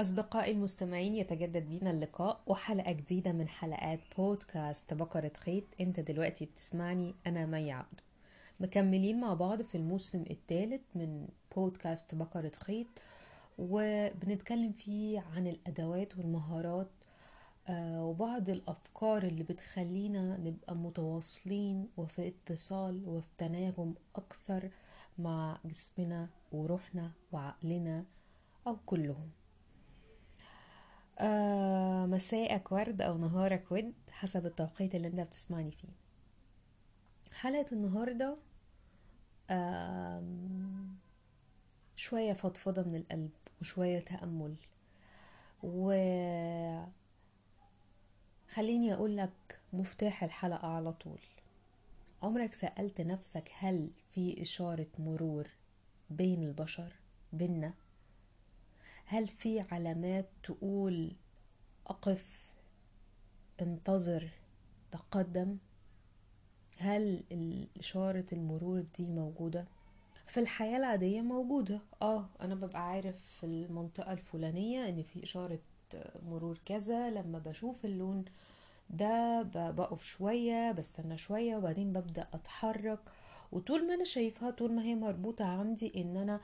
أصدقائي المستمعين يتجدد بينا اللقاء وحلقة جديدة من حلقات بودكاست بقرة خيط. أنت دلوقتي بتسمعني أنا مي عبده مكملين مع بعض في الموسم الثالث من بودكاست بقرة خيط وبنتكلم فيه عن الأدوات والمهارات آه، وبعض الأفكار اللي بتخلينا نبقى متواصلين وفي اتصال وفي تناغم أكثر مع جسمنا وروحنا وعقلنا أو كلهم. آه مساءك ورد أو نهارك ود حسب التوقيت اللي أنت بتسمعني فيه. حلقة النهاردة آه شوية فضفضة من القلب وشوية تأمل. و خليني أقول لك مفتاح الحلقة على طول. عمرك سألت نفسك هل في إشارة مرور بين البشر بينا هل في علامات تقول أقف انتظر تقدم؟ هل إشارة المرور دي موجودة؟ في الحياة العادية موجودة. آه أنا ببقى عارف في المنطقة الفلانية إن في إشارة مرور كذا لما بشوف اللون ده بقف شوية بستنى شوية وبعدين ببدأ أتحرك. وطول ما أنا شايفها طول ما هي مربوطة عندي إن أنا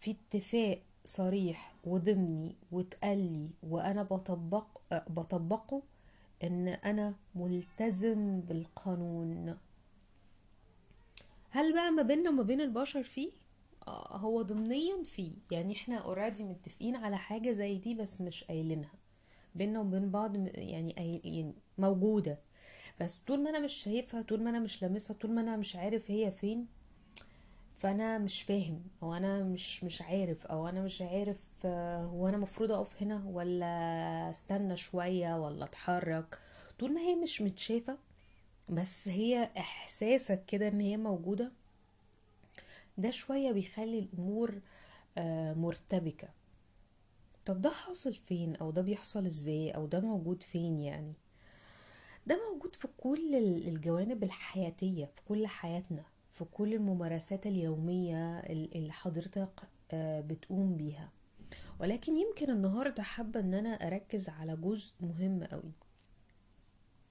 في اتفاق صريح وضمني وتقلي وأنا بطبق بطبقه إن أنا ملتزم بالقانون. هل بقى ما بيننا وما بين البشر فيه؟ آه، هو ضمنيا فيه. يعني إحنا اوريدي متفقين على حاجة زي دي بس مش قايلينها. بيننا وبين بعض يعني يعني موجودة. بس طول ما أنا مش شايفها طول ما أنا مش لامسها طول ما أنا مش عارف هي فين فانا مش فاهم أو أنا مش مش عارف أو أنا مش عارف آه، هو أنا مفروض اقف هنا ولا استنى شوية ولا اتحرك؟ طول ما هي مش متشافة بس هي احساسك كده ان هي موجودة ده شوية بيخلي الأمور آه، مرتبكة. طب ده حاصل فين؟ أو ده بيحصل إزاي؟ أو ده موجود فين يعني؟ ده موجود في كل الجوانب الحياتية في كل حياتنا. في كل الممارسات اليومية اللي حضرتك آه، بتقوم بيها. ولكن يمكن النهاردة حابة إن أنا أركز على جزء مهم قوي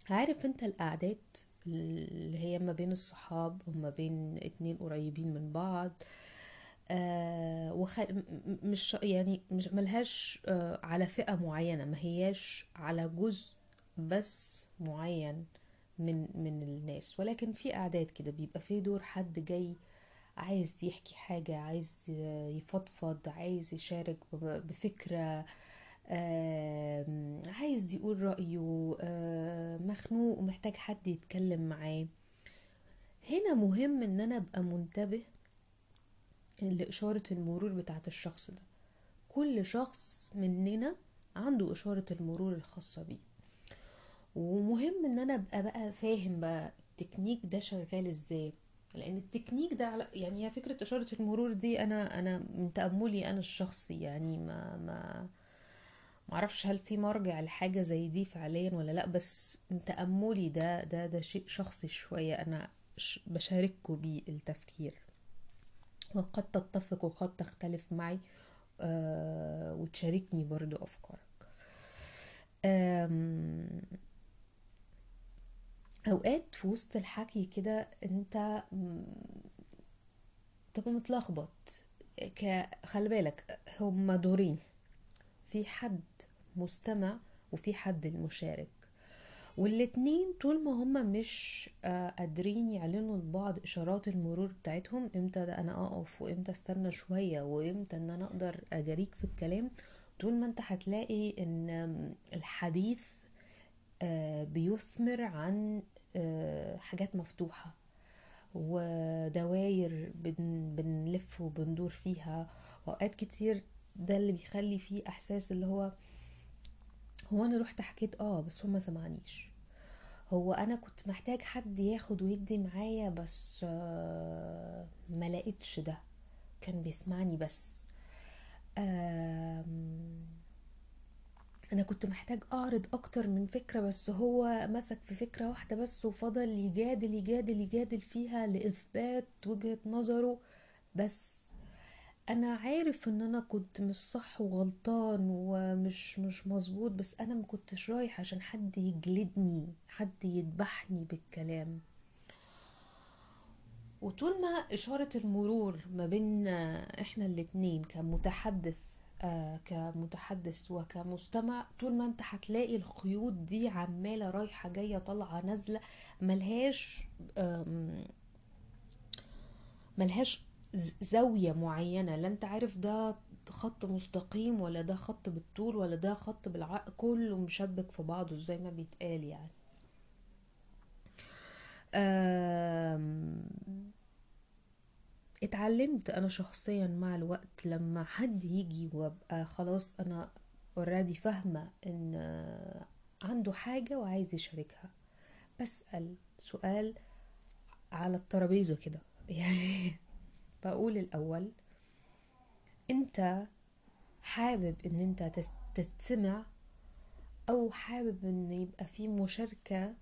عارف أنت القعدات اللي هي ما بين الصحاب وما بين اتنين قريبين من بعض آه وخ... مش يعني مش ملهاش آه على فئة معينة ما هياش على جزء بس معين. من من الناس. ولكن في أعداد كده بيبقى في دور حد جاي عايز يحكي حاجة عايز يفضفض عايز يشارك بفكرة عايز يقول رأيه مخنوق ومحتاج حد يتكلم معاه. هنا مهم إن أنا أبقى منتبه لإشارة المرور بتاعت الشخص ده. كل شخص مننا عنده إشارة المرور الخاصة بيه. ومهم إن أنا أبقى بقى فاهم بقى التكنيك ده شغال إزاي. لأن التكنيك ده على يعني هي فكرة إشارة المرور دي أنا أنا من تأملي أنا الشخصي يعني ما ما معرفش هل في مرجع لحاجة زي دي فعليا ولا لأ بس من تأملي ده ده ده شيء شخصي شوية أنا بشارككم بيه التفكير. وقد تتفق وقد تختلف معي آه وتشاركني برضو أفكارك. أوقات في وسط الحكي كده أنت تبقى متلخبط. خلي بالك هما دورين. في حد مستمع وفي حد المشارك. والاتنين طول ما هما مش آه، قادرين يعلنوا لبعض إشارات المرور بتاعتهم إمتى ده أنا أقف وإمتى أستنى شوية وإمتى إن أنا أقدر أجاريك في الكلام طول ما أنت هتلاقي إن الحديث بيثمر عن آه، حاجات مفتوحة ودواير بن بنلف وبندور فيها. وأوقات كتير ده اللي بيخلي فيه إحساس اللي هو هو أنا رحت حكيت آه بس هو سمعنيش. هو أنا كنت محتاج حد ياخد ويدي معايا بس آه ما لقيتش ده. كان بيسمعني بس. آه أنا كنت محتاج أعرض أكتر من فكرة بس هو مسك في فكرة واحدة بس وفضل يجادل يجادل يجادل فيها لإثبات وجهة نظره. بس أنا عارف إن أنا كنت مش صح وغلطان ومش مش مظبوط بس أنا ما كنتش رايح عشان حد يجلدني حد يذبحني بالكلام. وطول ما إشارة المرور ما بين إحنا الاتنين كمتحدث آه كمتحدث وكمستمع طول ما انت هتلاقي الخيوط دي عمالة رايحة جاية طالعة نازلة ملهاش ملهاش ز- زاوية معينة لا انت عارف ده خط مستقيم ولا ده خط بالطول ولا ده خط بالعرض كله مشبك في بعضه زي ما بيتقال يعني. اتعلمت أنا شخصيا مع الوقت لما حد يجي وأبقى خلاص أنا اوريدي فاهمة إن عنده حاجة وعايز يشاركها. بسأل سؤال على الترابيزة كده. يعني بقول الأول أنت حابب إن أنت تس- تتسمع أو حابب إن يبقى في مشاركة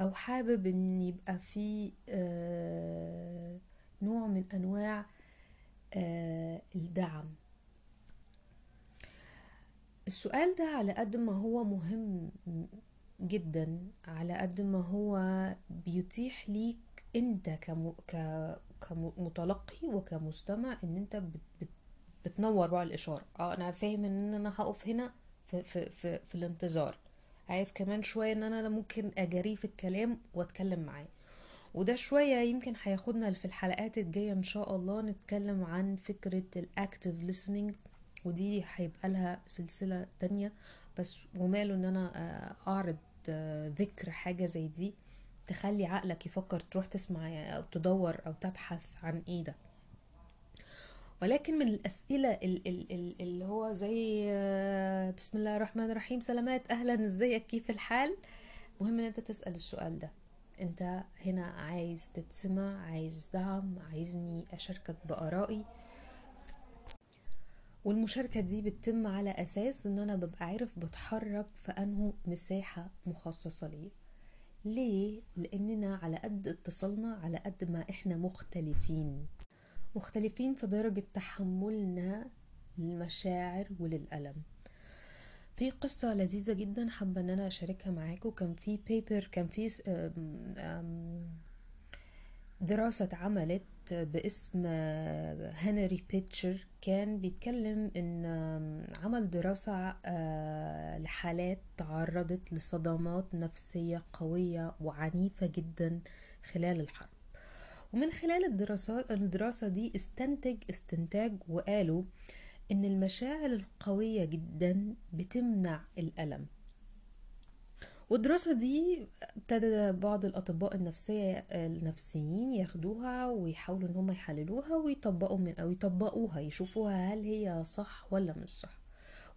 أو حابب إن يبقى في آه، نوع من أنواع آه، الدعم. السؤال ده على قد ما هو مهم جدا على قد ما هو بيتيح ليك أنت. كمتلقي وكمستمع إن أنت بت... بت... بتنور بقى الإشارة. آه أنا فاهم إن أنا هقف هنا في في في, في الانتظار. عارف كمان شوية إن أنا ممكن اجريه في الكلام وأتكلم معاه. وده شوية يمكن هياخدنا في الحلقات الجاية إن شاء الله نتكلم عن فكرة الاكتف listening ودي هيبقى لها سلسلة تانية بس وماله إن أنا آه، أعرض آه، ذكر حاجة زي دي تخلي عقلك يفكر تروح تسمع يعني أو تدور أو تبحث عن إيه ده. ولكن من الأسئلة ال- ال- ال- اللي هو زي آه، بسم الله الرحمن الرحيم سلامات أهلا إزيك؟ كيف الحال؟ مهم إن أنت تسأل السؤال ده. انت هنا عايز تتسمع عايز دعم عايزني أشاركك بآرائي. والمشاركة دي بتتم على أساس إن أنا ببقى عارف بتحرك في أنه مساحة مخصصة ليه ليه؟ لأننا على قد اتصالنا على قد ما إحنا مختلفين. مختلفين في درجة تحملنا للمشاعر وللألم. في قصة لذيذة جدا حابة إن أنا أشاركها معاكم كان في بيبر كان في دراسة اتعملت باسم هنري بيتشر. كان بيتكلم إن عمل دراسة آه، لحالات تعرضت لصدمات نفسية قوية وعنيفة جدا خلال الحرب. ومن خلال الدراسات الدراسة دي استنتج استنتاج وقالوا إن المشاعر القوية جدا بتمنع الألم. والدراسة دي ابتدى بعض الأطباء النفسية النفسيين ياخدوها ويحاولوا إن هم يحللوها ويطبقوا من أو يطبقوها يشوفوها هل هي صح ولا مش صح.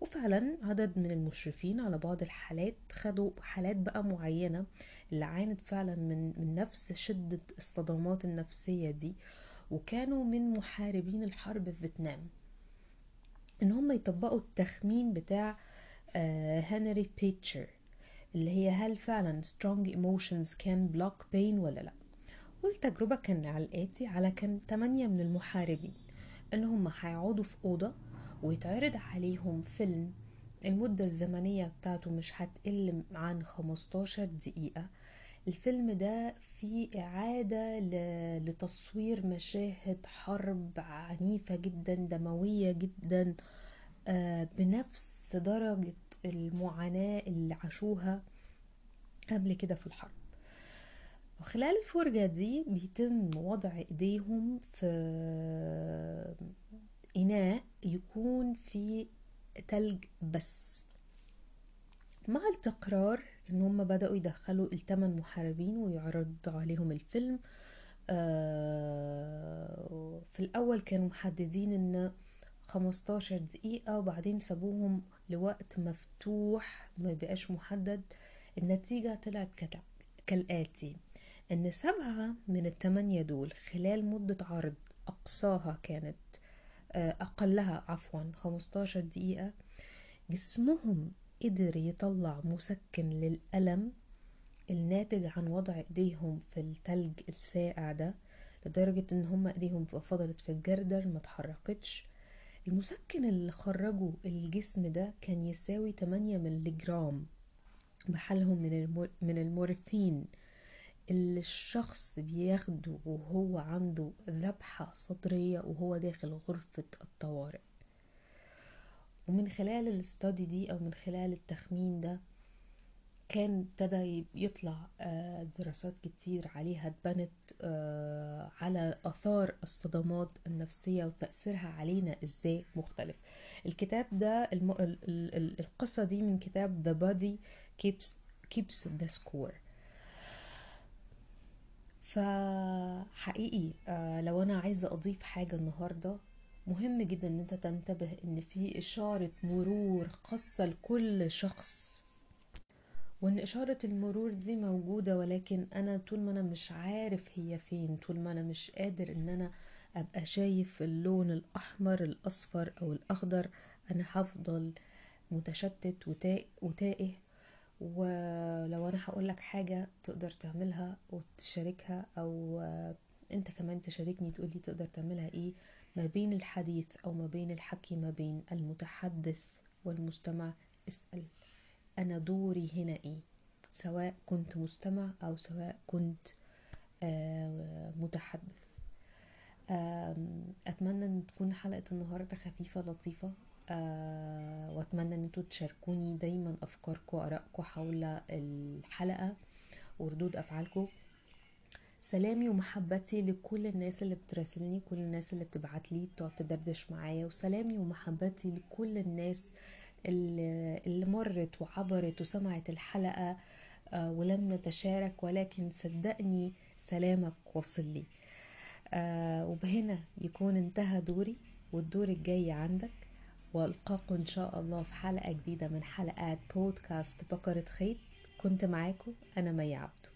وفعلا عدد من المشرفين على بعض الحالات خدوا حالات بقى معينة اللي عانت فعلا من, من نفس شدة الصدمات النفسية دي وكانوا من محاربين الحرب في فيتنام. إن هم يطبقوا التخمين بتاع آه، هنري بيتشر اللي هي هل فعلا strong emotions can block pain ولا لأ؟ والتجربة كان على الآتي على كان تمانية من المحاربين إن هم هيقعدوا في أوضة ويتعرض عليهم فيلم المدة الزمنية بتاعته مش هتقل عن 15 دقيقة الفيلم ده فيه إعادة لتصوير مشاهد حرب عنيفة جدا دموية جدا آه، بنفس درجة المعاناة اللي عاشوها قبل كده في الحرب. وخلال الفرجة دي بيتم وضع إيديهم في إناء يكون فيه تلج بس. مع التكرار إن هم بدأوا يدخلوا الثمان محاربين ويعرضوا عليهم الفيلم. آه، في الأول كانوا محددين إن 15 دقيقة وبعدين سابوهم لوقت مفتوح ما بقاش محدد. النتيجة طلعت كالآتي. إن سبعة من الثمانية دول خلال مدة عرض أقصاها كانت آه، أقلها عفوا 15 دقيقة جسمهم قدر يطلع مسكن للألم الناتج عن وضع إيديهم في التلج الساقع ده لدرجة إن هم إيديهم فضلت في الجردر ما اتحركتش. المسكن اللي خرجوا الجسم ده كان يساوي 8 مللي جرام بحالهم من من المورفين. اللي الشخص بياخده وهو عنده ذبحة صدرية وهو داخل غرفة الطوارئ. ومن خلال الاستادي دي أو من خلال التخمين ده كان ابتدى يطلع آه، دراسات كتير عليها اتبنت آه، على آثار الصدمات النفسية وتأثيرها علينا إزاي مختلف. الكتاب ده الم... ال... ال... القصة دي من كتاب The Body Keeps Keeps the Score. فحقيقي آه، لو أنا عايزة أضيف حاجة النهارده مهم جدا إن أنت تنتبه إن في إشارة مرور خاصه لكل شخص. وإن إشارة المرور دي موجودة ولكن أنا طول ما أنا مش عارف هي فين طول ما أنا مش قادر إن أنا أبقى شايف اللون الأحمر الأصفر أو الأخضر أنا هفضل متشتت وتائه. ولو أنا هقولك حاجة تقدر تعملها وتشاركها أو أنت كمان تشاركني تقولي تقدر تعملها إيه ما بين الحديث أو ما بين الحكي ما بين المتحدث والمستمع اسأل. أنا دوري هنا إيه؟ سواء كنت مستمع أو سواء كنت متحدث. أتمنى أن تكون حلقة النهاردة خفيفة لطيفة. وأتمنى أن أنتوا تشاركوني دايما أفكاركم وآرائكم حول الحلقة وردود أفعالكم. سلامي ومحبتي لكل الناس اللي بتراسلني كل الناس اللي بتبعت لي بتقعد تدردش معايا. وسلامي ومحبتي لكل الناس اللي مرت وعبرت وسمعت الحلقة آه، ولم نتشارك ولكن صدقني سلامك وصل لي. آه، وبهنا يكون انتهى دوري والدور الجاي عندك. والقاكم إن شاء الله في حلقة جديدة من حلقات بودكاست بقرة خيط كنت معاكم أنا مي عبدو.